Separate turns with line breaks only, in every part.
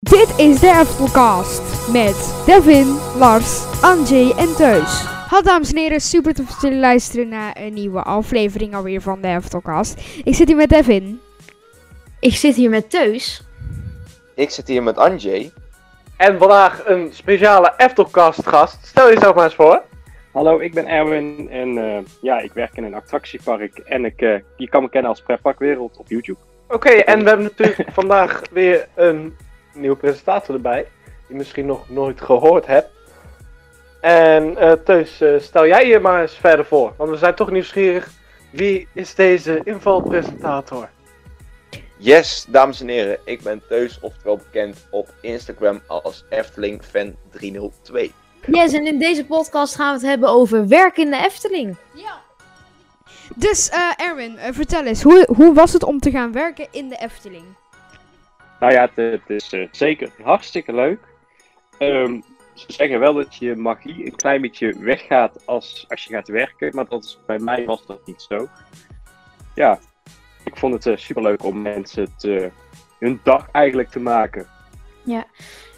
Dit is de Eftelcast met Devin, Lars, Anjay en Teus. Hallo dames en heren, super tof dat jullie luisteren naar een nieuwe aflevering alweer van de Eftelcast. Ik zit hier met Devin.
Ik zit hier met Teus.
Ik zit hier met Anjay.
En vandaag een speciale Eftelcast gast. Stel jezelf maar eens voor.
Hallo, ik ben Erwin en eh, ja, ik werk in een attractiepark en ik, eh, je kan me kennen als Pretparkwereld op YouTube.
Oké, en we hebben natuurlijk vandaag weer een nieuwe presentator erbij. Die misschien nog nooit gehoord hebt. En eh Teus, eh, stel jij je maar eens verder voor. Want we zijn toch nieuwsgierig. Wie is deze invalpresentator?
Yes, dames en heren, ik ben Teus, oftewel bekend op Instagram als EftelingFan302.
Yes, en in deze podcast gaan we het hebben over werk in de Efteling.
Dus eh, Erwin, vertel eens, hoe, hoe was het om te gaan werken in de Efteling?
Nou ja, het, het is eh, zeker hartstikke leuk. Ehm, ze zeggen wel dat je magie een klein beetje weggaat als, als je gaat werken, maar dat is, bij mij was dat niet zo. Ja, ik vond het super superleuk om mensen te, hun dag eigenlijk te maken.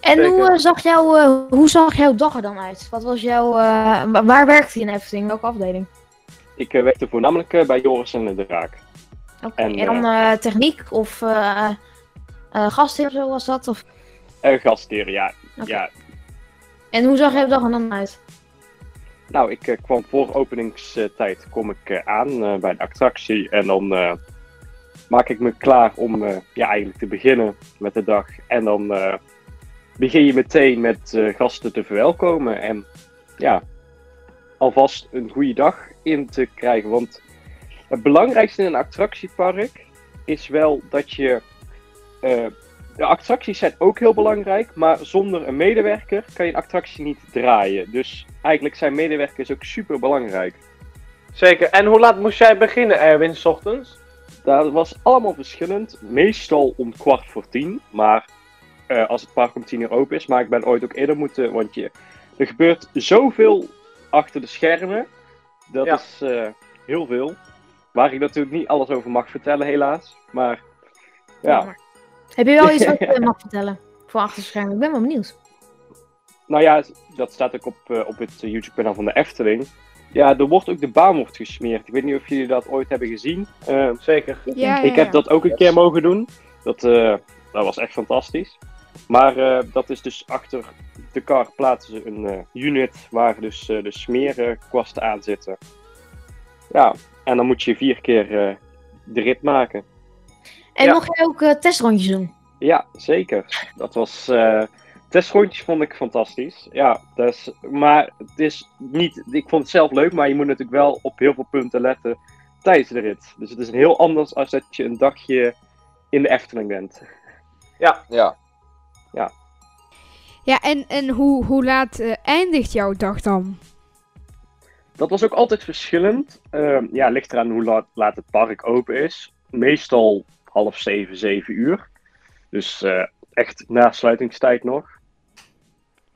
En
Zeker.
hoe, eh, zag jouw, eh, hoe zag jouw dag er dan uit? Wat was jouw, eh, wa- waar werkte je in Efteling? Welke afdeling?
Ik eh, werkte voornamelijk eh, bij Joris en de Draak.
Oké,
En,
en, dan eh, techniek of eh eh, gastheer zo was dat? Of...
En gastheer, ja. Ja.
En hoe zag jouw dag er dan uit?
Nou, ik eh, kwam voor openingstijd kom ik aan bij de attractie en dan maak ik me klaar om ja, eigenlijk te beginnen met de dag. En dan begin je meteen met gasten te verwelkomen en ja, alvast een goede dag in te krijgen. Want het belangrijkste in een attractiepark is wel dat je. Eh, de attracties zijn ook heel belangrijk, maar zonder een medewerker kan je een attractie niet draaien. Dus eigenlijk zijn medewerkers ook super belangrijk.
Zeker. En hoe laat moest jij beginnen, Erwin, 's ochtends?
Dat was allemaal verschillend. Meestal om kwart voor tien, maar eh, als het park om tien uur open is. Maar ik ben ooit ook eerder moeten, want je, er gebeurt zoveel achter de schermen. Dat
Ja.
is eh, heel veel. Waar ik natuurlijk niet alles over mag vertellen, helaas. Maar ja.
Heb je wel iets wat je mag vertellen? Voor achter de schermen. Ik ben wel benieuwd.
Nou ja, dat staat ook op, eh, op het YouTube-kanaal van de Efteling. Ja, er wordt ook de baan wordt gesmeerd. Ik weet niet of jullie dat ooit hebben gezien. Eh,
Zeker.
Ja,
ik heb dat ook een keer mogen doen. Dat, eh, dat was echt fantastisch. Maar eh, dat is dus achter de kar plaatsen ze een eh, unit waar dus eh, de smeerkwasten aan zitten. Ja, en dan moet je vier keer eh, de rit maken.
En
Ja.
mocht jij ook eh, testrondjes doen?
Ja, zeker. Dat was. eh testrondjes vond ik fantastisch. Ja, dat is, maar het is niet. Ik vond het zelf leuk, maar je moet natuurlijk wel op heel veel punten letten tijdens de rit. Dus het is heel anders als dat je een dagje in de Efteling bent.
Ja,
Ja, en, en hoe, hoe laat eh, eindigt jouw dag dan?
Dat was ook altijd verschillend. Ehm, ja, ligt eraan hoe laat, laat het park open is. Meestal half zeven, zeven uur. Dus eh, echt na sluitingstijd nog.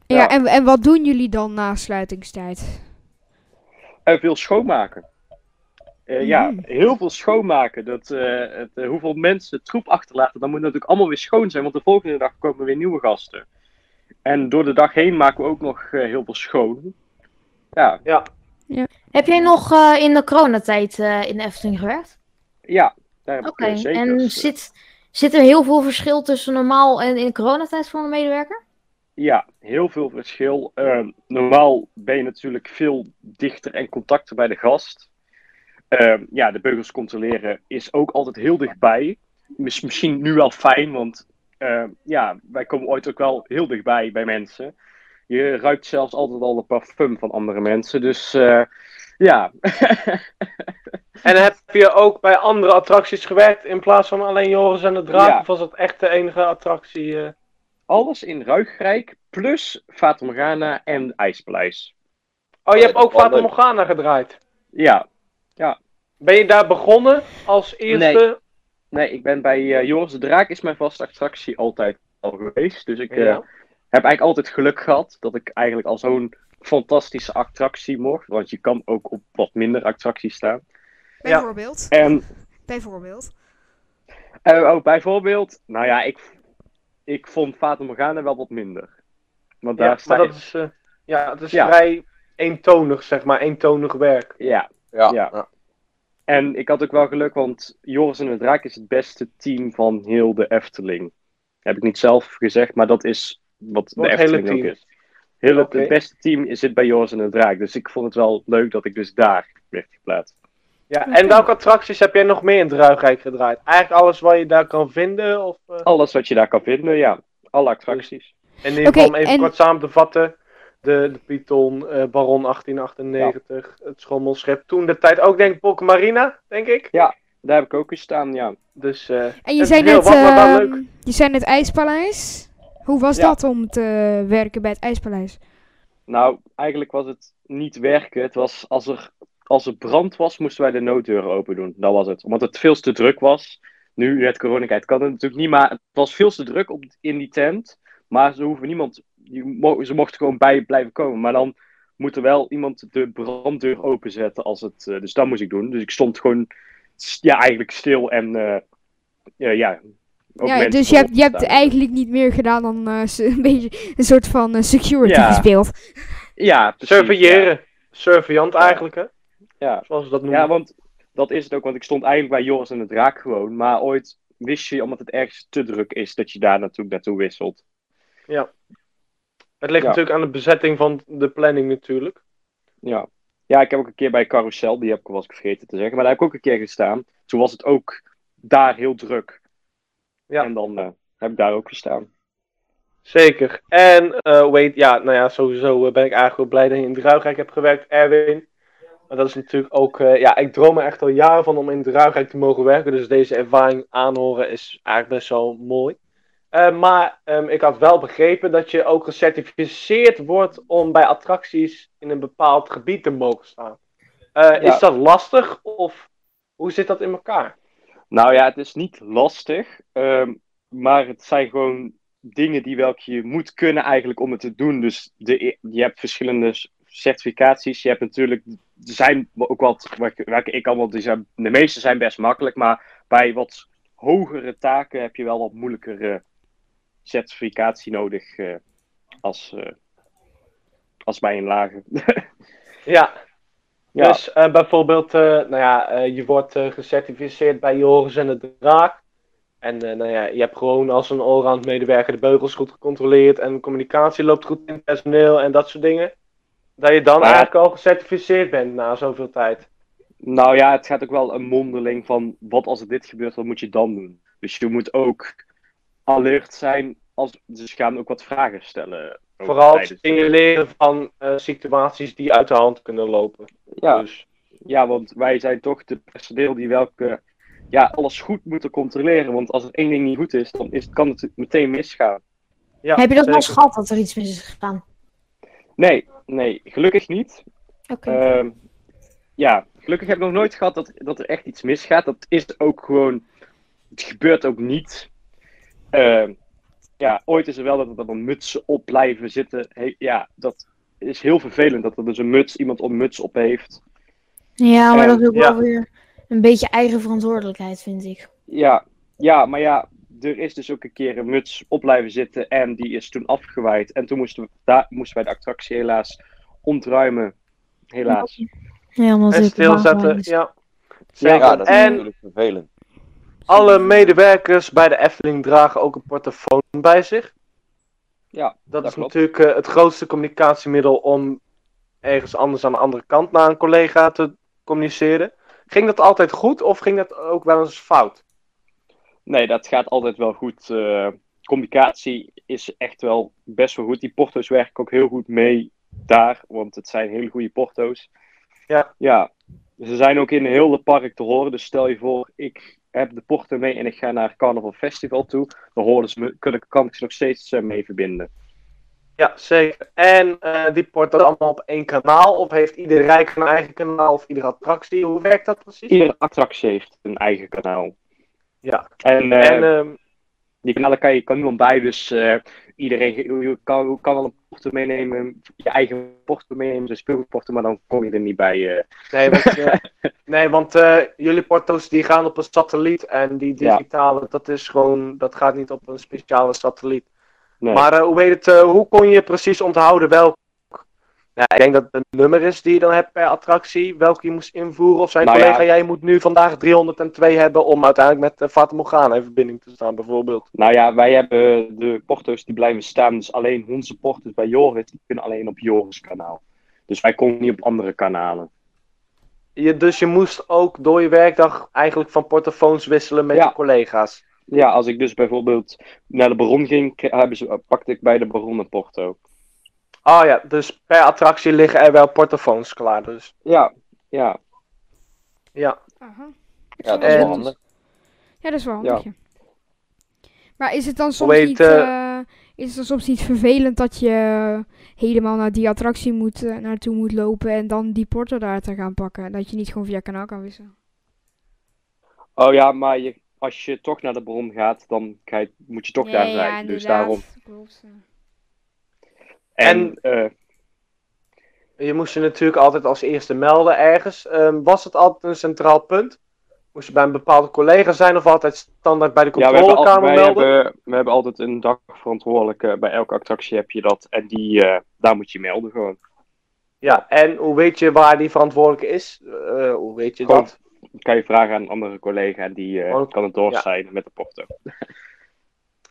Ja,
Ja.
en, en wat doen jullie dan na sluitingstijd?
En veel schoonmaken. Eh, Ja,
Mm.
heel veel schoonmaken. Dat, eh, het, eh, hoeveel mensen troep achterlaten, dan moet het natuurlijk allemaal weer schoon zijn. Want de volgende dag komen weer nieuwe gasten. En door de dag heen maken we ook nog eh, heel veel schoon. Ja,
Heb jij nog eh, in de coronatijd eh in de Efteling gewerkt?
ja daar heb
Oké,
ik eh, zeker.
en zit, zit er heel veel verschil tussen normaal en in de coronatijd voor een medewerker?
Ja, heel veel verschil. Ehm, normaal ben je natuurlijk veel dichter en contacter bij de gast. Ehm, ja, de beugels controleren is ook altijd heel dichtbij. Is misschien nu wel fijn, want ehm, ja, wij komen ooit ook wel heel dichtbij bij mensen. Je ruikt zelfs altijd al de parfum van andere mensen. Dus eh, ja,
En heb je ook bij andere attracties gewerkt in plaats van alleen Joris en de Draak?
Ja.
Of was dat echt de enige attractie? eh?
alles in Ruigrijk plus Fata Morgana en IJspaleis.
Oh, je hebt
dat
ook Fata. Morgana gedraaid.
Ja,
Ben je daar begonnen als eerste?
Nee, ik ben bij eh, Joris de Draak is mijn vaste attractie altijd al geweest. Dus ik
Ja.
Heb eigenlijk altijd geluk gehad dat ik eigenlijk al zo'n fantastische attractie mocht. Want je kan ook op wat minder attracties staan.
Bijvoorbeeld.
En
Bijvoorbeeld.
eh, oh, bijvoorbeeld, nou ja, ik, ik vond Fata Morgana wel wat minder. Want daar sta
maar
je...
dat is, eh, ja, het is
Ja.
vrij eentonig, zeg maar, eentonig werk.
Ja,
Ja,
Ja.
ja.
en ik had ook wel geluk, want Joris en de Draak is het beste team van heel de Efteling. Heb ik niet zelf gezegd, maar dat is wat de
het hele
Efteling ook
team.
is. Heel het, het beste team zit bij Joris en de Draak. Dus ik vond het wel leuk dat ik dus daar werd geplaatst.
Ja, en welke attracties heb jij nog meer in Druigrijk gedraaid? Eigenlijk alles wat je daar kan vinden? Of, eh,
Alles wat je daar kan vinden, ja. Alle attracties.
in ieder geval om even
en-
kort samen te vatten. De, de Python, eh, Baron 1898, het schommelschip. Toen de tijd ook denk ik Polka Marina, denk ik.
Daar heb ik ook gestaan, ja.
Dus eh,
En je
Het
zei net,
wat, maar wel leuk.
je zei net IJspaleis. Hoe was
Ja.
dat om te werken bij het IJspaleis?
Nou, eigenlijk was het niet werken. Het was als er, als er brand was, moesten wij de nooddeuren open doen. Dat was het. Omdat het veel te druk was. Nu, met coronatijd kan het natuurlijk niet, maar het was veel te druk op, in die tent. Maar ze hoeven niemand, mo- ze mochten gewoon bij blijven komen. Maar dan moet er wel iemand de branddeur openzetten als het, eh, dus dat moest ik doen. Dus ik stond gewoon, ja, eigenlijk stil en, eh, ja, ja.
Ja, dus je hebt, je hebt eigenlijk niet meer gedaan dan eh, een beetje een soort van eh, security
Ja.
gespeeld.
Ja, precies,
surveilleren. Surveillant eigenlijk, hè?
Ja. ja.
Zoals ze dat noemen.
Ja, want dat is het ook. Want ik stond eigenlijk bij Joris en de Draak gewoon. Maar ooit wist je, omdat het ergens te druk is, dat je daar naartoe, naartoe wisselt.
Het ligt
Ja.
natuurlijk aan de bezetting van de planning natuurlijk.
Ja. ja, ik heb ook een keer bij Carousel, die heb ik was ik vergeten te zeggen. Maar daar heb ik ook een keer gestaan. Toen was het ook daar heel druk.
Ja.
En dan eh, heb ik daar ook gestaan.
Zeker. En eh weet, ja, nou ja, sowieso eh, ben ik eigenlijk wel blij dat je in Druigrijk hebt gewerkt, Erwin. Maar dat is natuurlijk ook, ja, ik droom er echt al jaren van om in Druigrijk te mogen werken. Dus deze ervaring aanhoren is eigenlijk best wel mooi. Maar ehm, ik had wel begrepen dat je ook gecertificeerd wordt om bij attracties in een bepaald gebied te mogen staan. Is dat lastig of hoe zit dat in elkaar?
Nou ja, het is niet lastig. ehm, maar het zijn gewoon dingen die welke je moet kunnen eigenlijk om het te doen. Dus de, je hebt verschillende certificaties. Je hebt natuurlijk, er zijn ook wat, welke, ik allemaal, de meeste zijn best makkelijk. Maar bij wat hogere taken heb je wel wat moeilijkere certificatie nodig eh, als, eh, als bij een lage.
Ja,
ja,
Dus eh, bijvoorbeeld, eh, nou ja, eh, je wordt gecertificeerd bij Joris en de Draak. En nou ja, je hebt gewoon als een allround medewerker de beugels goed gecontroleerd en de communicatie loopt goed in het personeel en dat soort dingen. Dat je dan
Maar
eigenlijk al gecertificeerd bent na zoveel tijd.
Nou ja, het gaat ook wel een mondeling van wat als er dit gebeurt, wat moet je dan doen? Dus je moet ook alert zijn. Als, dus ze gaan ook wat vragen stellen.
Vooral het signaleren van eh, situaties die uit de hand kunnen lopen.
Ja,
Dus,
ja, want wij zijn toch de personeel die welke ja, alles goed moeten controleren. Want als er één ding niet goed is, dan is, kan het meteen misgaan.
ja,
Heb je dat wel eens gehad dat er iets mis is gegaan?
Nee, nee, gelukkig niet.
Oké.
Ehm, ja, gelukkig heb ik nog nooit gehad dat, dat er echt iets misgaat. Dat is ook gewoon. Het gebeurt ook niet. Ehm, ja, ooit is er wel dat er dan mutsen op blijven zitten. He- ja, dat is heel vervelend dat er dus een muts, iemand een muts op heeft.
ja, maar dat is ook
ja.
wel weer een beetje eigen verantwoordelijkheid, vind ik.
Ja, ja, maar ja, er is dus ook een keer een muts op blijven zitten en die is toen afgewaaid. En toen moesten, we, daar, moesten wij de attractie helaas ontruimen. Helaas.
Ja, omdat
En
het
stilzetten, ja.
Ja,
Zeker.
Ja, dat is
en
natuurlijk vervelend.
Alle medewerkers bij de Efteling dragen ook een portofoon bij zich.
Ja,
Dat,
dat
is
klopt.
natuurlijk eh, het grootste communicatiemiddel om ergens anders aan de andere kant naar een collega te communiceren. Ging dat altijd goed of ging dat ook wel eens fout?
Nee, dat gaat altijd wel goed. Eh, communicatie is echt wel best wel goed. Die porto's werken ook heel goed mee daar, want het zijn hele goede porto's.
Ja.
Ja, ze zijn ook in heel het park te horen. Dus stel je voor, ik heb de porto mee en ik ga naar Carnival Festival toe. Dan horen ze me, kunnen, kan ik ze nog steeds eh, mee verbinden.
Ja, zeker. En eh, die port dat allemaal op één kanaal? Of heeft ieder rijk een eigen kanaal of iedere attractie? Hoe werkt dat precies?
Iedere attractie heeft een eigen kanaal.
Ja.
En, eh,
En ehm,
die kanalen kan je kan niemand bij, dus eh, iedereen je kan, kan wel een porto meenemen, je eigen porto meenemen, dus speelgoedporto, maar dan kom je er niet bij. eh.
Nee, want, eh, nee, want jullie porto's die gaan op een satelliet en die
Ja.
digitale, dat is gewoon, dat gaat niet op een speciale satelliet.
Nee.
Maar hoe weet het, hoe kon je precies onthouden welk? Nou, ik denk dat het een nummer is die je dan hebt per attractie, welke je moest invoeren. Of zijn
Nou ja.
collega, jij moet nu vandaag 302 hebben om uiteindelijk met uh, Fata Morgana in verbinding te staan, bijvoorbeeld.
Nou ja, wij hebben de porto's die blijven staan, dus alleen onze porto's bij Joris, die kunnen alleen op Joris kanaal. Dus wij komen niet op andere kanalen.
Je, dus je moest ook door je werkdag eigenlijk van portofoons wisselen met
Ja.
je collega's.
Ja, als ik dus bijvoorbeeld naar de Baron ging, ze, pakte ik bij de Baron een porto.
Oh ja, dus per attractie liggen er wel portofoons klaar. Dus
Ja, ja.
ja.
Aha.
Ja, dat is
En-
wel handig.
Ja, dat is wel handig. Ja. Maar is het dan soms
weet,
niet,
eh,
eh, is het dan soms niet vervelend dat je helemaal naar die attractie moet, eh, naartoe moet lopen en dan die porto daar te gaan pakken? Dat je niet gewoon via kanaal kan wisselen.
Oh ja, maar je, als je toch naar de Baron gaat, dan ga je, moet je toch daar zijn.
ja,
dus daarom.
Klopt. ja.
En, eh,
Je moest je natuurlijk altijd als eerste melden ergens. Ehm, was het altijd een centraal punt? Moest je bij een bepaalde collega zijn of altijd standaard bij de
ja, we hebben, al-
controlekamer
wij
melden?
hebben, we hebben altijd een dagverantwoordelijke. Bij elke attractie heb je dat. En die, eh, daar moet je melden gewoon.
Ja, en hoe weet je waar die verantwoordelijke is? Eh, hoe weet je
Gewoon.
dat?
Kan je vragen aan een andere collega en die
Oh,
kan het doorzijden met de porto.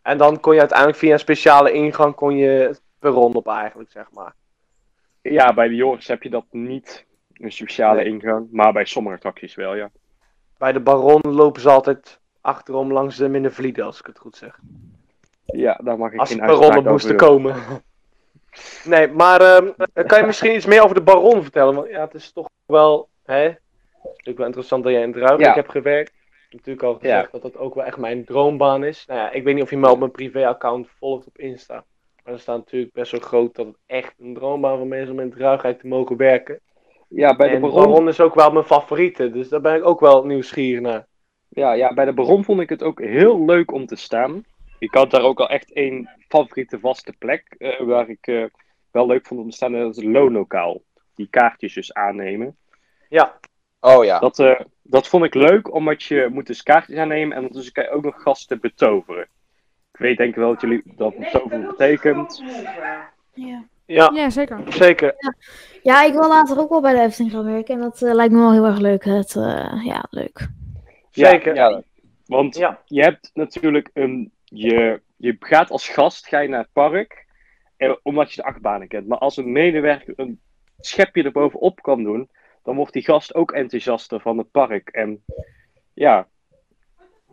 En dan kon je uiteindelijk via een speciale ingang kon je perron op eigenlijk, zeg maar.
Ja, bij de Joris heb je dat niet. Een speciale
Nee.
ingang. Maar bij sommige attracties wel, ja.
Bij de Baron lopen ze altijd achterom langs de Minnevlieden, als ik het goed zeg.
Ja, daar mag ik
Als
geen
perronnen
uitspraak
moesten komen. Nee, maar ehm, kan je misschien iets meer over de Baron vertellen? Want ja, het is toch wel, hè? Het is natuurlijk wel interessant dat jij in
Ja.
hebt gewerkt. Natuurlijk al gezegd
Ja.
dat dat ook wel echt mijn droombaan is. Nou ja, ik weet niet of je me op mijn privé-account volgt op Insta. Maar er staat natuurlijk best wel groot dat het echt een droombaan van mij is om in Druigheid te mogen werken.
Ja, bij de
en
Baron,
Baron is ook wel mijn favoriete, dus daar ben ik ook wel nieuwsgierig naar.
ja, ja, bij de Baron vond ik het ook heel leuk om te staan. Ik had daar ook al echt één favoriete vaste plek. eh, waar ik eh, wel leuk vond om te staan. Dat is het loonlokaal. Die kaartjes dus aannemen.
Ja,
Oh ja.
Dat, eh, dat vond ik leuk, omdat je moet dus kaartjes aannemen. En ondertussen kan je ook nog gasten betoveren. Ik weet denk ik wel dat jullie dat betoveren betekent.
Ja.
ja,
Ja, zeker.
zeker.
ja, ik wil later ook wel bij de Efteling gaan werken. En dat eh, lijkt me wel heel erg leuk. Het, eh, ja, leuk.
Zeker.
Ja,
Want
Ja.
je hebt natuurlijk een. Je, je gaat als gast ga je naar het park. eh, omdat je de achtbanen kent. Maar als een medewerker een schepje erbovenop kan doen. dan wordt die gast ook enthousiaster van het park. En ja,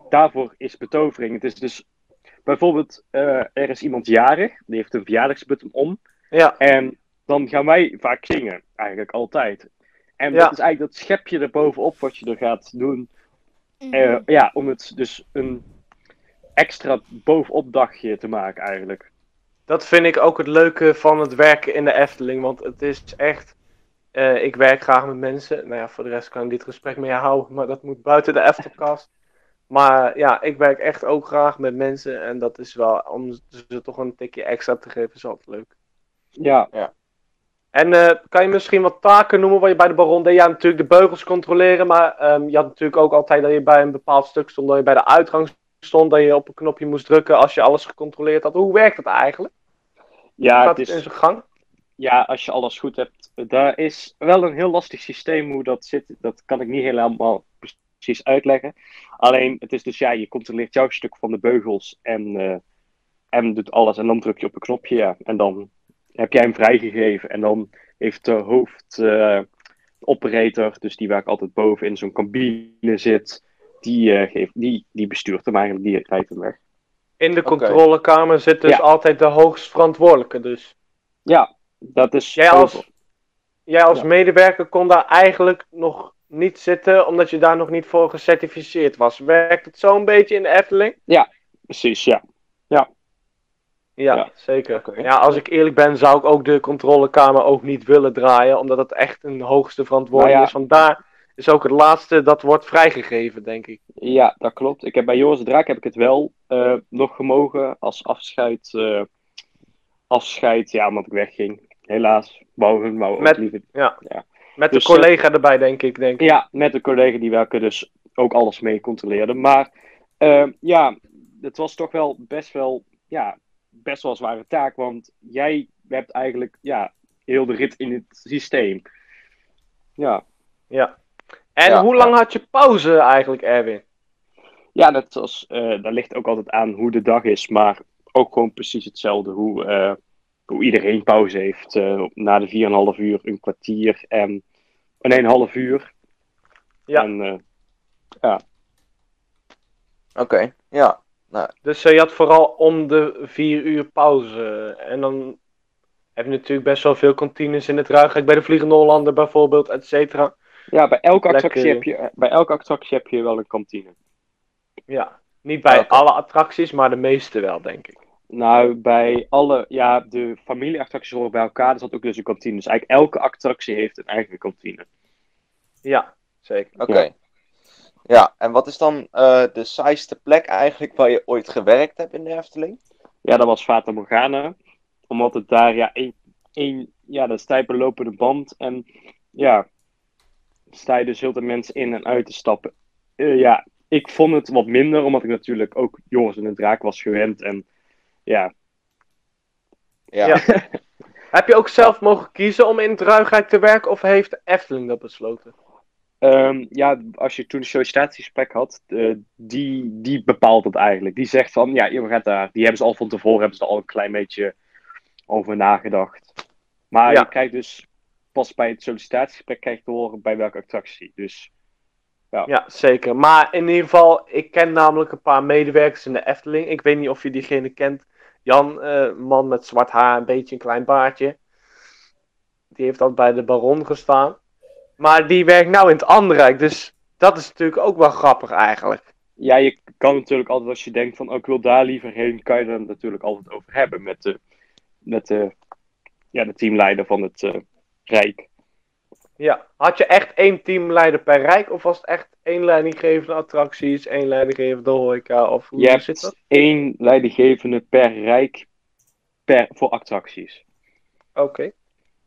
daarvoor is betovering. Het is dus. Bijvoorbeeld, eh, er is iemand jarig. Die heeft een verjaardagsbutton om.
Ja,
En dan gaan wij vaak zingen, eigenlijk altijd. En
Ja.
dat is eigenlijk dat schepje erbovenop wat je er gaat doen. Eh, ja, om het dus een extra bovenop dagje te maken eigenlijk.
dat vind ik ook het leuke van het werken in de Efteling. Want het is echt. eh, ik werk graag met mensen. Nou ja, voor de rest kan ik dit gesprek mee houden. Maar dat moet buiten de Eftelcast. Maar ja, ik werk echt ook graag met mensen. En dat is wel. Om ze toch een tikje extra te geven, is altijd leuk.
Ja,
En eh, kan je misschien wat taken noemen wat je bij de Baron deed? Ja, natuurlijk de beugels controleren. Maar ehm, je had natuurlijk ook altijd dat je bij een bepaald stuk stond. Dat je bij de uitgang stond. Dat je op een knopje moest drukken als je alles gecontroleerd had. Hoe werkt dat eigenlijk?
ja,
Gaat
het
het in
is,
zijn gang?
ja, als je alles goed hebt. Daar is wel een heel lastig systeem hoe dat zit. Dat kan ik niet helemaal precies uitleggen. Alleen, het is dus ja, je controleert jouw stuk van de beugels. En, eh, en doet alles. En dan druk je op een knopje, ja. En dan heb jij hem vrijgegeven. En dan heeft de hoofd eh, dus die waar ik altijd boven in zo'n cabine zit, die, eh, geeft, die, die bestuurt hem eigenlijk, die rijdt hem weg.
In de controlekamer zit dus
Ja.
altijd de hoogst verantwoordelijke. Dus
Ja, dat is.
jij als, jij als
Ja.
medewerker kon daar eigenlijk nog niet zitten, omdat je daar nog niet voor gecertificeerd was. Werkt het zo een beetje in de Efteling?
Precies, ja.
Ja,
Ja.
zeker. Ja, als ik eerlijk ben, zou ik ook de controlekamer ook niet willen draaien, omdat het echt een hoogste verantwoording
Nou ja.
is. Want daar is ook het laatste dat wordt vrijgegeven, denk ik.
Ja, dat klopt. Ik heb bij Joris Draak heb ik het wel eh, nog gemogen als afscheid. eh, afscheid, ja, omdat ik wegging. Helaas. Wou hun wou ook
Met-
liever.
Ja.
Ja.
Met
Dus,
de collega erbij, denk ik. Denk ik.
Ja, met een collega die welke dus ook alles mee controleerde. Maar eh, ja, het was toch wel best wel, ja, best wel een zware taak. Want jij hebt eigenlijk, ja, heel de rit in het systeem. Ja,
Ja. En
Ja,
hoe
ja.
lang had je pauze eigenlijk, Erwin?
ja dat, was, eh dat ligt ook altijd aan hoe de dag is. Maar ook gewoon precies hetzelfde. Hoe, eh, hoe iedereen pauze heeft. eh, na de 4,5 uur een kwartier en nee, een half uur.
Ja.
En, eh,
Oké, ja.
Dus eh, je had vooral om de vier uur pauze. En dan heb je natuurlijk best wel veel kantines in het Ruigrijk. Bij de Vliegende Hollander bijvoorbeeld, et cetera.
ja, bij elke,
Lekker.
attractie heb je, bij elke attractie heb je wel een kantine.
Ja. Niet bij alle attracties, maar de meeste wel, denk ik.
Nou, bij alle, ja, de familieattracties horen bij elkaar. Er zat ook dus een kantine. Dus eigenlijk elke attractie heeft een eigen kantine.
Ja, zeker.
Oké.
Ja.
Ja. en wat is dan eh, de saaiste plek eigenlijk waar je ooit gewerkt hebt in de Efteling?
Ja, dat was Fata Morgana. Omdat het daar, ja, één, één ja, dat lopende band. En ja, sta je dus heel de mensen in en uit te stappen. Eh, ja, ik vond het wat minder, omdat ik natuurlijk ook Joris en de Draak was gewend. En ja,
Ja.
Ja. Heb je ook zelf mogen kiezen om in het Ruigrijk te werken? Of heeft de Efteling dat besloten?
Ehm, ja, als je toen een sollicitatiegesprek had, eh, die, die bepaalt het eigenlijk. Die zegt van, ja, je gaat daar. Die hebben ze al van tevoren, hebben ze er al een klein beetje over nagedacht. Maar
Ja.
je krijgt dus pas bij het sollicitatiegesprek krijg je te horen bij welke attractie. Dus
Ja, zeker. Maar in ieder geval, ik ken namelijk een paar medewerkers in de Efteling. Ik weet niet of je diegene kent. Jan, eh, man met zwart haar, een beetje een klein baardje. Die heeft al bij de Baron gestaan. Maar die werkt nou in het Anderrijk. Dus dat is natuurlijk ook wel grappig eigenlijk.
ja, je kan natuurlijk altijd als je denkt van, oh, ik wil daar liever heen, kan je er natuurlijk altijd over hebben met de, met de, ja, de teamleider van het eh, Rijk.
Ja. Had je echt één teamleider per Rijk? Of was het echt één leidinggevende attracties, één leidinggevende horeca? Of hoe
Je
zit dat?
één leidinggevende per Rijk per, voor attracties.
Oké.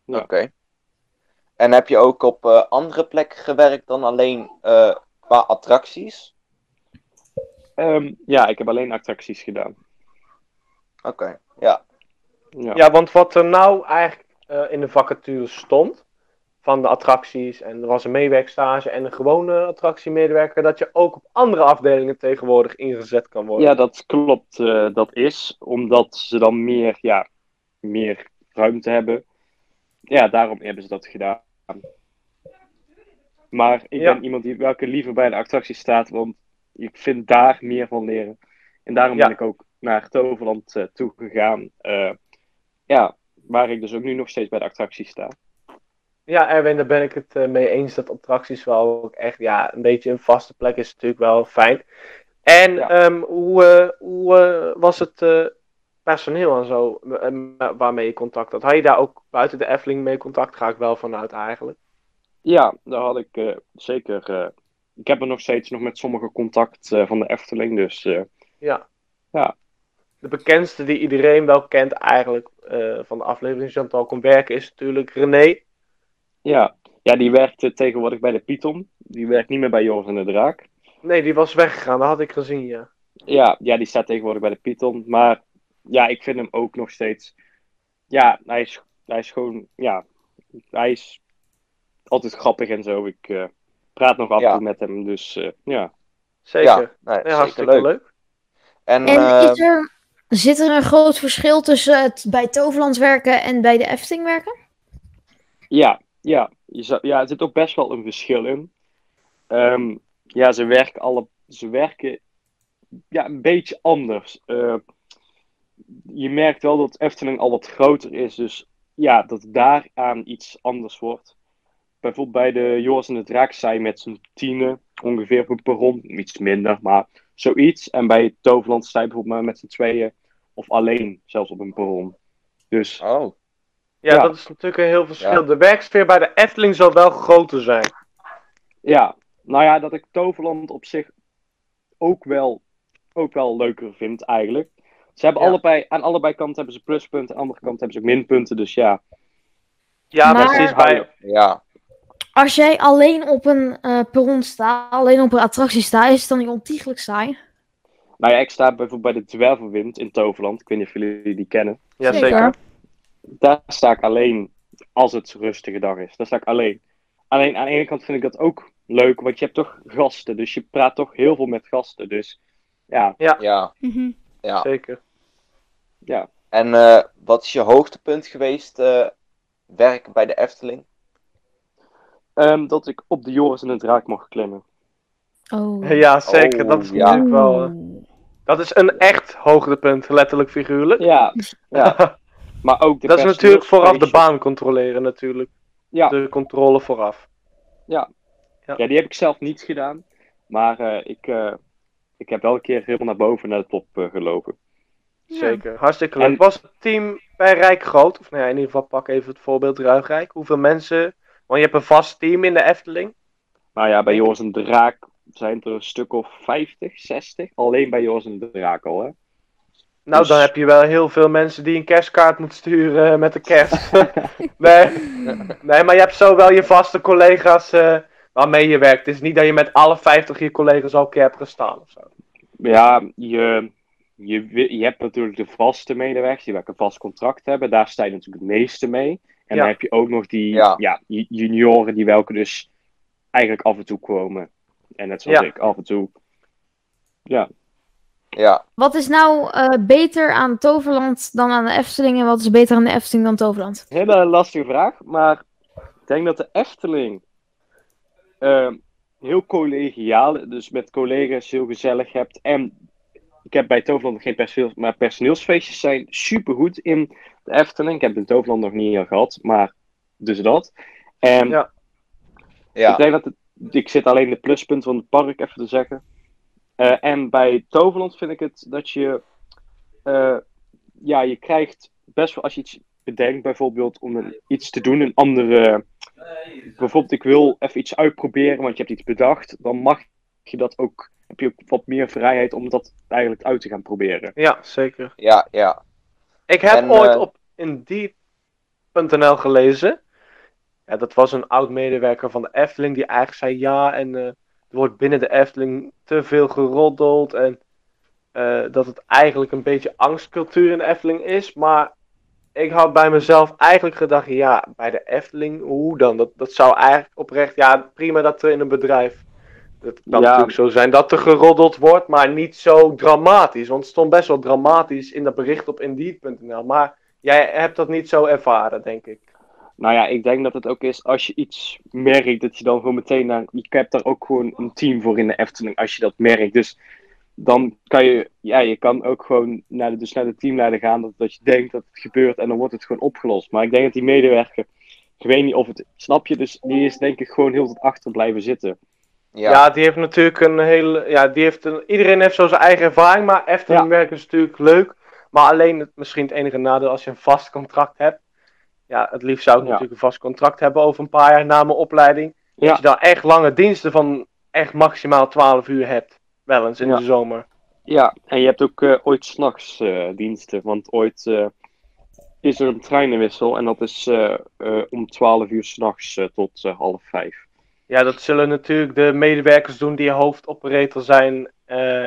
Ja.
Oké. En heb je ook op eh, andere plekken gewerkt dan alleen eh, qua attracties?
Ehm, ja, ik heb alleen attracties gedaan.
Oké, ja.
Ja.
Ja, want wat er nou eigenlijk eh, in de vacature stond van de attracties en er was een meewerkstage en een gewone attractiemedewerker, dat je ook op andere afdelingen tegenwoordig ingezet kan worden.
Ja, dat klopt. eh, dat is omdat ze dan meer, ja, meer ruimte hebben. Ja, daarom hebben ze dat gedaan. Maar ik
Ja.
ben iemand die welke liever bij de attractie staat, want ik vind daar meer van leren. En daarom
Ja.
ben ik ook naar Toverland eh toegegaan. Eh, ja, waar ik dus ook nu nog steeds bij de attractie sta.
Ja, Erwin, daar ben ik het eh, mee eens dat attracties wel ook echt, ja, een beetje een vaste plek is natuurlijk wel fijn. En
Ja.
ehm, hoe, eh, hoe eh, was het personeel en zo waarmee je contact had? Had je daar ook buiten de Efteling mee contact? Ga ik wel vanuit eigenlijk.
Ja, daar had ik zeker. ik heb er nog steeds nog met sommige contact van de Efteling. Dus
Ja.
Ja.
De bekendste die iedereen wel kent eigenlijk van de aflevering Chantal kon werken is natuurlijk René.
Ja. ja, die werkt tegenwoordig bij de Python. Die werkt niet meer bij Joris en de Draak.
Nee, die was weggegaan, dat had ik gezien, ja.
Ja, ja, die staat tegenwoordig bij de Python. Maar ja, ik vind hem ook nog steeds. Ja, hij is, hij is gewoon. Ja, hij is altijd grappig en zo. Ik eh, praat nog af en
Ja.
toe met hem. Dus eh, ja.
Zeker.
Ja, nee,
Nee,
zeker
hartstikke
leuk.
leuk.
En,
En
eh,
is er, zit er een groot verschil tussen het bij Toverland werken en bij de Efteling werken?
Ja, ja, je ja, er zit ook best wel een verschil in. Ehm, ja, ze werken, alle, ze werken ja, een beetje anders. Eh, je merkt wel dat Efteling al wat groter is, dus ja, dat daaraan iets anders wordt. Bijvoorbeeld bij de Joris en de Draak zij met z'n tienen ongeveer op een perron, iets minder, maar zoiets. En bij Toverland je bijvoorbeeld maar met z'n tweeën of alleen zelfs op een perron. Dus
Oh,
Ja,
Ja.
dat is natuurlijk een heel verschil.
Ja.
De werksfeer bij de Efteling zal wel groter zijn.
Ja, nou ja, dat ik Toverland op zich ook wel, ook wel leuker vind eigenlijk. Ze hebben
Ja.
allebei, aan allebei kanten hebben ze pluspunten, aan de andere kant hebben ze ook minpunten. Dus ja,
Ja,
Maar-
precies. Bij,
Ja,
Als jij alleen op een eh perron staat, alleen op een attractie staat, is het dan niet ontiegelijk saai?
nou ja, ik sta bijvoorbeeld bij de Dwervelwind in Toverland. Ik weet niet of jullie die kennen.
ja,
Zeker.
zeker.
Daar sta ik alleen als het rustige dag is. Daar sta ik alleen. Alleen aan de ene kant vind ik dat ook leuk, want je hebt toch gasten. Dus je praat toch heel veel met gasten. Dus ja,
ja,
Mhm.
ja.
Zeker.
ja.
En eh, wat is je hoogtepunt geweest eh werken bij de Efteling?
Ehm, dat ik op de Joris en de Draak mag klimmen.
Oh.
Ja, zeker.
Oh,
dat is
ja.
natuurlijk wel... eh, dat is een echt hoogtepunt, letterlijk figuurlijk.
Ja, ja. Maar ook de
dat is natuurlijk vooraf de baan controleren natuurlijk.
Ja,
De controle vooraf.
ja, die heb ik zelf niet gedaan. Maar eh, ik, eh, ik heb wel een keer helemaal naar boven naar de top eh, gelopen.
Zeker. Hartstikke leuk.
En-
Was het team bij Rijk groot? Of nou ja, in ieder geval pak even het voorbeeld Ruigrijk. Hoeveel mensen... Want je hebt een vast team in de Efteling.
Nou ja, bij Joris en Draak zijn er een stuk of 50, 60. Alleen bij Joris en Draak al, hè.
Nou,
Dus-
dan heb je wel heel veel mensen die een kerstkaart moeten sturen eh, met de kerst. nee. nee, maar je hebt zo wel je vaste collega's eh, waarmee je werkt. Het is niet dat je met alle 50 je collega's al een keer hebt gestaan of zo.
Ja, je, je, je hebt natuurlijk de vaste medewerkers die welke een vast contract hebben. Daar sta je natuurlijk het meeste mee. En
Ja.
dan heb je ook nog die
Ja.
ja. ju- junioren die welke dus eigenlijk af en toe komen. En net zoals
Ja.
ik, af en toe. Ja,
Ja,
Wat is nou eh, beter aan Toverland dan aan de Efteling en wat is beter aan de Efteling dan Toverland?
hele lastige vraag. Maar ik denk dat de Efteling ehm, heel collegiaal, dus met collega's heel gezellig hebt. En ik heb bij Toverland nog geen personeels, maar personeelsfeestjes zijn supergoed in de Efteling. Ik heb het in Toverland nog niet heel gehad, maar dus dat. En
Ja.
ja,
ik denk dat het, ik zit alleen de pluspunten van het park even te zeggen. Eh, en bij Toverland vind ik het dat je, eh, ja, je krijgt best wel als je iets bedenkt, bijvoorbeeld om een, iets te doen, een andere, bijvoorbeeld ik wil even iets uitproberen, want je hebt iets bedacht, dan mag je dat ook, heb je ook wat meer vrijheid om dat eigenlijk uit te gaan proberen.
Ja, zeker.
ja, ja.
Ik heb
En,
ooit
eh,
op Indeed.nl gelezen. Ja, dat was een oud medewerker van de Efteling die eigenlijk zei ja en eh, er wordt binnen de Efteling te veel geroddeld en eh, dat het eigenlijk een beetje angstcultuur in de Efteling is. Maar ik had bij mezelf eigenlijk gedacht, ja, bij de Efteling, hoe dan? Dat, dat zou eigenlijk oprecht, ja, prima dat er in een bedrijf. Het kan
Ja.
natuurlijk zo zijn dat er geroddeld wordt, maar niet zo dramatisch. Want het stond best wel dramatisch in dat bericht op Indeed.nl. Maar jij hebt dat niet zo ervaren, denk ik.
Nou ja, ik denk dat het ook is als je iets merkt, dat je dan gewoon meteen naar. Je hebt daar ook gewoon een team voor in de Efteling als je dat merkt. Dus dan kan je, ja, je kan ook gewoon naar de, dus naar de teamleider gaan dat, dat je denkt dat het gebeurt en dan wordt het gewoon opgelost. Maar ik denk dat die medewerker, ik weet niet of het, snap je, dus die is denk ik gewoon heel tot achter blijven zitten.
Ja,
Ja, die heeft natuurlijk een hele. Ja, die heeft een, iedereen heeft zo zijn eigen ervaring, maar Efteling
Ja.
werken is natuurlijk leuk. Maar alleen het, misschien het enige nadeel als je een vast contract hebt. Ja, het liefst zou ik
Ja.
natuurlijk een vast contract hebben over een paar jaar na mijn opleiding.
Ja.
Dat je dan echt lange diensten van echt maximaal 12 uur hebt. Wel eens in
Ja.
de zomer.
Ja, en je hebt ook eh, ooit s'nachts eh diensten, want ooit eh, is er een treinenwissel en dat is om 12 uur s'nachts tot half vijf.
Ja, dat zullen natuurlijk de medewerkers doen die hoofdoperator zijn,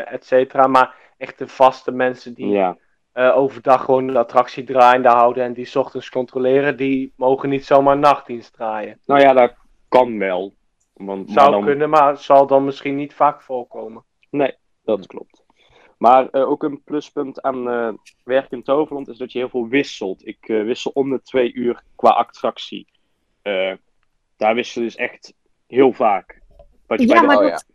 et cetera. Maar echt de vaste mensen die
Ja.
Eh, overdag gewoon de attractie draaiende houden en die 's ochtends controleren, die mogen niet zomaar nachtdienst draaien.
Nou ja, dat kan wel. Want, maar
Zou
dan,
kunnen, maar zal dan misschien niet vaak voorkomen.
Dat klopt. Maar eh, ook een pluspunt aan eh werk in Toverland is dat je heel veel wisselt. Ik wissel om de twee uur qua attractie. Eh, daar wissel je dus echt heel vaak. Wat je
Ja,
bij de-
maar
oh
dat.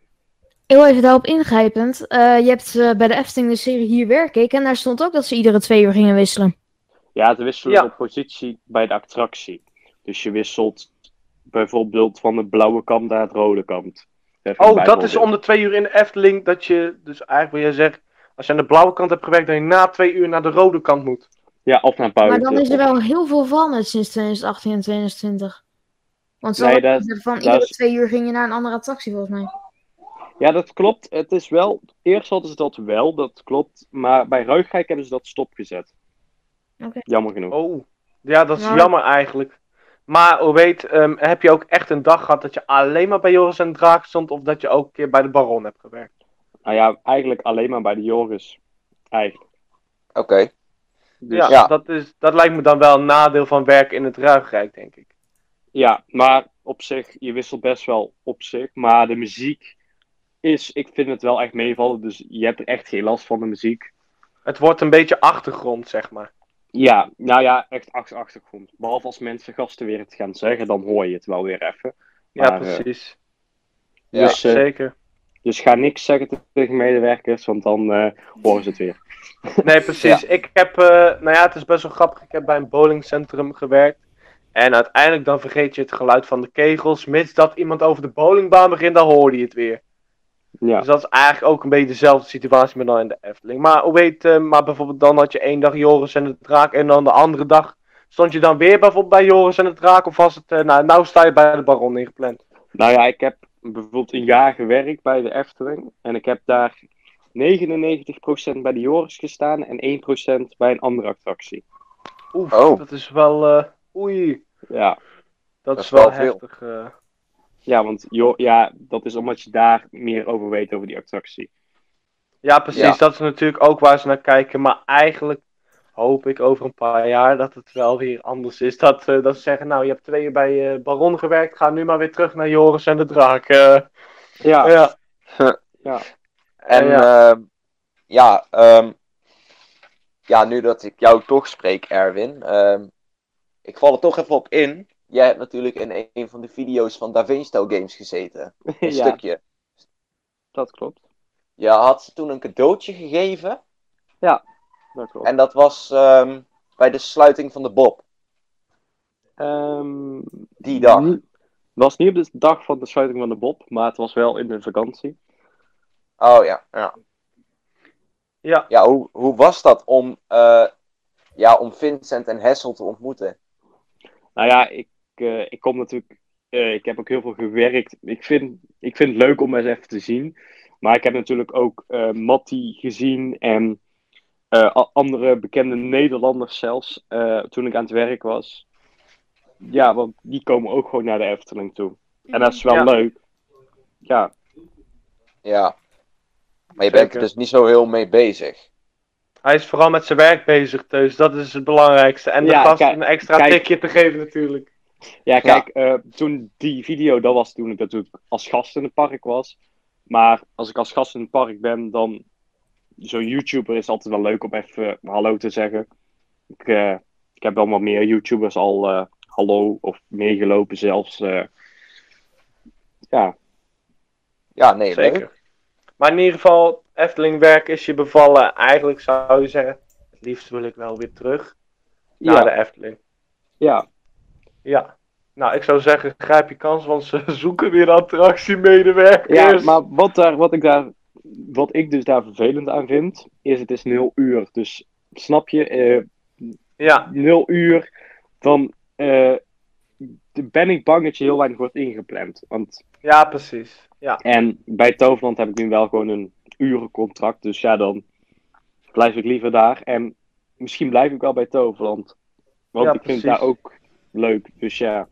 Heel even daarop ingrijpend. Eh, je hebt eh, bij de Efteling de serie Hier werk ik en daar stond ook dat ze iedere twee uur gingen wisselen.
Ja, te wisselen
Ja.
op positie bij de attractie. Dus je wisselt bijvoorbeeld van de blauwe kant naar het rode kant. Even
Oh, dat is om de twee uur in de Efteling dat je, dus eigenlijk wil je zegt, als je aan de blauwe kant hebt gewerkt, dat je na twee uur naar de rode kant moet.
Ja, of naar
Maar
buiten.
dan is er wel heel veel veranderd sinds 2018 en 2020. Want ze
Nee,
hadden
dat-
gezegd van
dat
iedere
is-
twee uur ging je naar een andere attractie volgens mij.
Ja, dat klopt. Het is wel. Eerst hadden ze dat wel, dat klopt. Maar bij Ruigrijk hebben ze dat stopgezet.
Oké.
Jammer genoeg.
Oh, ja, dat is
Ja.
jammer eigenlijk. Maar hoe weet, ehm, heb je ook echt een dag gehad dat je alleen maar bij Joris en Draak stond, of dat je ook een keer bij de Baron hebt gewerkt?
Nou ja, eigenlijk alleen maar bij de Joris. Eigenlijk.
Oké.
Dus,
ja,
ja.
ja.
Dat, is, dat lijkt me dan wel een nadeel van werken in het Ruigrijk, denk ik.
maar op zich, je wisselt best wel op zich. Maar de muziek is, ik vind het wel echt meevallen. Dus je hebt er echt geen last van de muziek.
Het wordt een beetje achtergrond, zeg maar.
Ja, nou ja, echt achter achtergrond. Behalve als mensen gasten weer het gaan zeggen, dan hoor je het wel weer even.
Ja,
Maar, eh,
precies.
Ja,
dus, eh,
Zeker.
dus ga niks zeggen tegen medewerkers, want dan eh, horen ze het weer.
Nee, precies. Ik heb, nou ja, het is best wel grappig. Ik heb bij een bowlingcentrum gewerkt. En uiteindelijk dan vergeet je het geluid van de kegels. Mits dat iemand over de bowlingbaan begint, dan hoor je het weer.
Ja,
Dus dat is eigenlijk ook een beetje dezelfde situatie, maar dan in de Efteling. Maar hoe weet, eh, maar bijvoorbeeld dan had je één dag Joris en de Draak. En dan de andere dag stond je dan weer bijvoorbeeld bij Joris en de Draak. Of was het, eh, nou, nou sta je bij de Baron ingepland.
nou ja, ik heb bijvoorbeeld een jaar gewerkt bij de Efteling. En ik heb daar 99% bij de Joris gestaan en 1% bij een andere attractie.
Oef,
Oh.
dat is wel, eh, oei.
Ja,
Dat,
is
is wel
wel veel.
heftig.
Ja want jo ja, dat is omdat je daar meer over weet over die attractie.
Ja, precies.
Ja.
Dat is natuurlijk ook waar ze naar kijken. Maar eigenlijk hoop ik over een paar jaar dat het wel weer anders is. Dat, eh, dat ze zeggen, nou, je hebt twee jaar bij eh, Baron gewerkt. Ga nu maar weer terug naar Joris en de Draak. eh.
Ja,
ja.
En
Ja.
ja, ja, ehm, ja, nu dat ik jou toch spreek, Erwin. ehm, ik val er toch even op in. Jij hebt natuurlijk in een van de video's van Da Vinci Games gezeten. Een
ja
stukje.
dat klopt.
Je had ze toen een cadeautje gegeven.
Dat klopt.
En dat was ehm, bij de sluiting van de Bob.
Ehm,
Die dag.
Het was niet op de dag van de sluiting van de Bob, maar het was wel in de vakantie.
Oh ja, ja.
Ja.
Ja, hoe, hoe was dat om, eh, ja, om Vincent en Hessel te ontmoeten?
Nou ja, ik, eh, ik kom natuurlijk. eh, ik heb ook heel veel gewerkt. Ik vind, ik vind het leuk om eens even te zien. Maar ik heb natuurlijk ook eh Matti gezien en eh, andere bekende Nederlanders zelfs. eh, toen ik aan het werk was. Ja, want die komen ook gewoon naar de Efteling toe. En dat is wel
Ja.
leuk. Ja,
Ja. Maar je bent er dus niet zo heel mee bezig.
Hij is vooral met zijn werk bezig, dus dat is het belangrijkste. En de
Ja,
gast
kijk-
een extra
kijk.
tikje te geven natuurlijk.
Ja, kijk, eh, toen die video, dat was toen ik natuurlijk als gast in het park was. Maar als ik als gast in het park ben, dan. Zo'n YouTuber is altijd wel leuk om even hallo te zeggen. Ik, eh, ik heb wel wat meer YouTubers al eh, hallo of meegelopen zelfs. eh. ja,
Ja, nee, leuk.
Zeker. Maar in ieder geval, Efteling werk is je bevallen. Eigenlijk zou je zeggen, het liefst wil ik wel weer terug naar
ja,
de Efteling.
ja,
Ja. Nou, ik zou zeggen, grijp je kans, want ze zoeken weer attractiemedewerkers.
ja, maar wat, daar, wat, ik daar, wat ik dus daar vervelend aan vind, is het is nul uur. Dus snap je, eh,
Ja,
nul uur, dan eh, ben ik bang dat je heel weinig wordt ingepland. Want,
ja, precies. Ja,
en bij Toverland heb ik nu wel gewoon een urencontract, dus ja, dan blijf ik liever daar. En misschien blijf ik wel bij Toverland, want
Ja,
ik vind
precies.
daar ook leuk. Dus ja,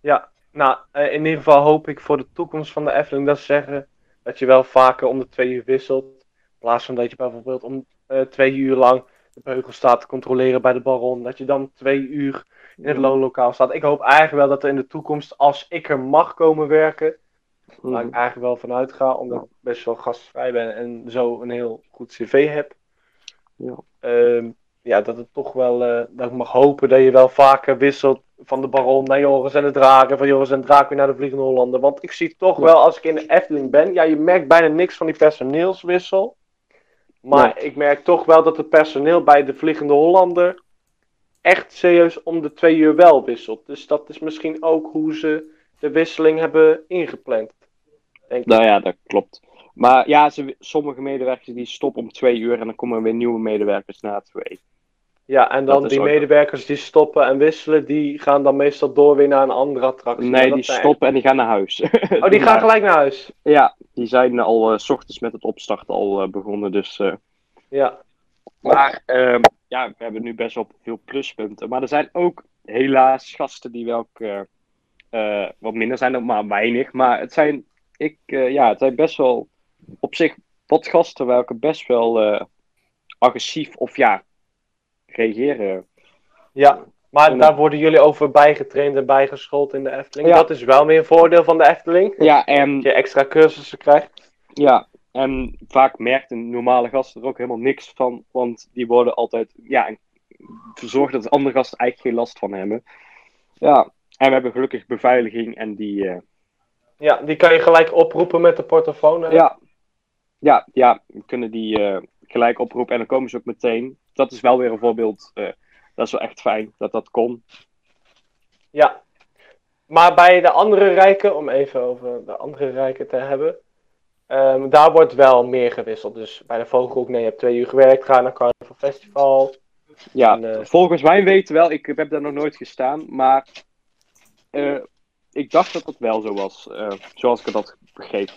ja. Nou, eh, in ieder geval hoop ik voor de toekomst van de Efteling dat ze zeggen dat je wel vaker om de twee uur wisselt. In plaats van dat je bijvoorbeeld om eh, twee uur lang de beugel staat te controleren bij de baron. Dat je dan twee uur in het loonlokaal staat. Ik hoop eigenlijk wel dat er in de toekomst, als ik er mag komen werken, waar ik
Mhm.
eigenlijk wel vanuit ga, omdat ik best wel gastvrij ben en zo een heel goed cv heb.
Ja.
Ehm, ja, dat het toch wel, eh, dat ik mag hopen dat je wel vaker wisselt van de Baron naar Joris en de Draken, van Joris en de Draak weer naar de Vliegende Hollander. Want ik zie toch
Ja.
wel, als ik in de Efteling ben, ja, je merkt bijna niks van die personeelswissel. Maar ik merk toch wel dat het personeel bij de Vliegende Hollander echt serieus om de twee uur wel wisselt. Dus dat is misschien ook hoe ze de wisseling hebben ingepland. Denk ik.
Nou ja, dat klopt. Maar ja, ze, sommige medewerkers die stoppen om twee uur en dan komen er weer nieuwe medewerkers na twee.
Ja, en dan die
ook-
medewerkers die stoppen en wisselen, die gaan dan meestal door weer naar een andere attractie.
Nee, die stoppen en die gaan naar huis.
Oh, die gaan gelijk naar huis.
Ja, die zijn al eh, s ochtends met het opstarten al eh, begonnen. Dus, eh,
Ja.
maar ehm, ja, we hebben nu best wel veel pluspunten. Maar er zijn ook helaas gasten die wel eh, wat minder zijn, maar weinig. Maar het zijn, ik, ja, het zijn best wel op zich wat gasten welke best wel agressief of ja, reageren.
Ja, maar daar worden jullie over bijgetraind en bijgeschoold in de Efteling.
Ja.
Dat is wel weer een voordeel van de Efteling.
Ja, en
Dat je extra cursussen krijgt.
Ja, en vaak merkt een normale gast er ook helemaal niks van, want die worden altijd, ja, verzorgd dat andere gasten eigenlijk geen last van hebben. Ja, en we hebben gelukkig beveiliging en die, eh,
Ja, die kan je gelijk oproepen met de portofoon. hè?
ja, ja, ja, we kunnen die eh, gelijk oproepen en dan komen ze ook meteen. Dat is wel weer een voorbeeld, eh, dat is wel echt fijn dat dat kon.
Ja. Maar bij de andere rijken, om even over de andere rijken te hebben. ehm, daar wordt wel meer gewisseld. Dus bij de Vogelhoek, nee, je hebt twee uur gewerkt, ga naar Carnival Festival.
Ja,
En, eh,
volgens mij weten wel, ik heb daar nog nooit gestaan, maar eh, ik dacht dat dat wel zo was, zoals ik het had begrepen.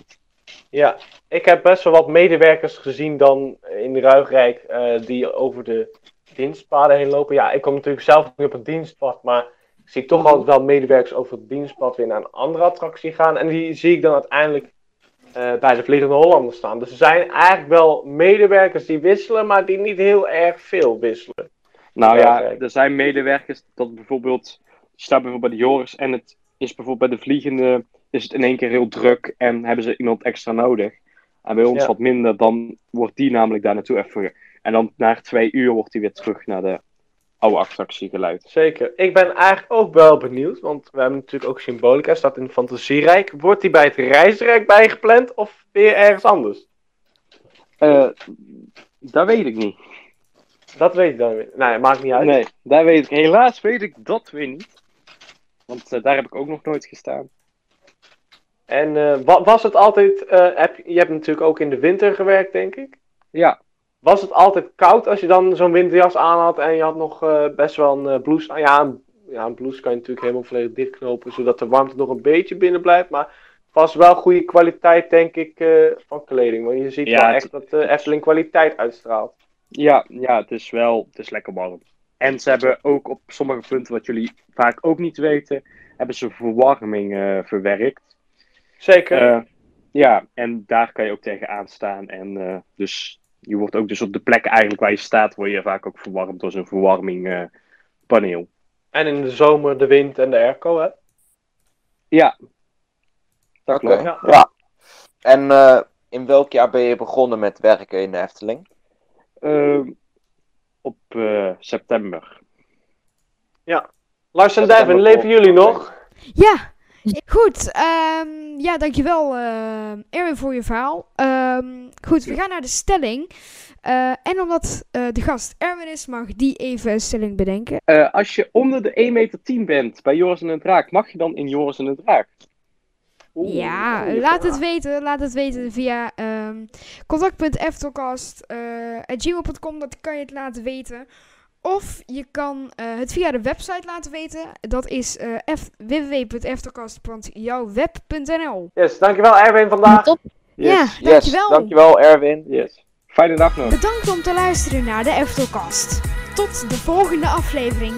Ja, ik heb best wel wat medewerkers gezien dan in de Ruigrijk eh, die over de dienstpaden heen lopen. Ja, ik kom natuurlijk zelf niet op het dienstpad, maar ik zie toch altijd wel medewerkers over het dienstpad weer naar een andere attractie gaan. En die zie ik dan uiteindelijk eh, bij de Vliegende Hollander staan. Dus er zijn eigenlijk wel medewerkers die wisselen, maar die niet heel erg veel wisselen.
Nou
Ja,
er zijn medewerkers dat bijvoorbeeld, je staat bijvoorbeeld bij de Joris en het is bijvoorbeeld bij de vliegende, is het in één keer heel druk en hebben ze iemand extra nodig. En bij ons
Ja.
wat minder, dan wordt die namelijk daar naartoe even. En dan na twee uur wordt die weer terug naar de oude attractie geleid.
Zeker. Ik ben eigenlijk ook wel benieuwd, want we hebben natuurlijk ook Symbolica, staat in Fantasierijk. Wordt die bij het Reisrijk bijgepland of weer ergens anders?
Eh dat weet ik niet.
Dat weet ik dan weer. Nee, maakt niet uit.
Nee, daar weet ik, helaas weet ik dat weer niet. Want eh, daar heb ik ook nog nooit gestaan.
En eh, wa- was het altijd, eh, heb, je hebt natuurlijk ook in de winter gewerkt, denk ik.
Ja,
Was het altijd koud als je dan zo'n winterjas aan had en je had nog eh, best wel een eh, blouse aan? Ja, een, ja, een blouse kan je natuurlijk helemaal volledig dichtknopen, zodat de warmte nog een beetje binnen blijft. Maar het was wel goede kwaliteit, denk ik, eh, van kleding. Want je ziet
Ja,
wel echt dat de Efteling kwaliteit uitstraalt.
Ja, ja, het is wel, het is lekker warm. En ze hebben ook op sommige punten, wat jullie vaak ook niet weten, hebben ze verwarming eh, verwerkt.
Zeker.
Eh, ja, en daar kan je ook tegen aanstaan. En eh, dus je wordt ook dus op de plek eigenlijk waar je staat, word je vaak ook verwarmd door zo'n verwarmingpaneel.
En in de zomer de wind en de airco, hè?
ja, dat klopt.
Ja.
ja. En eh, in welk jaar ben je begonnen met werken in de Efteling?
Ehm, op eh, september.
Lars en Devin, leven jullie nog?
Ja, goed. ehm, ja, dankjewel eh Erwin voor je verhaal. Ehm, goed, we gaan naar de stelling. Eh, en omdat eh, de gast Erwin is, mag die even een stelling bedenken.
Als je onder de 1,10 meter bent bij Joris en de Draak, mag je dan in Joris en de Draak?
Oeh,
ja, laat
vraag.
het weten. Laat het weten via ehm contact.eftelcast.gmail.com. dat kan je het laten weten. Of je kan eh, het via de website laten weten. Dat is eh www.eftelcast.jouwweb.nl
Yes, dankjewel Erwin vandaag.
Top.
Ja, dankjewel.
Yes, dankjewel Erwin.
Yes. Fijne dag nog.
Bedankt om te luisteren naar de Eftelcast. Tot de volgende aflevering.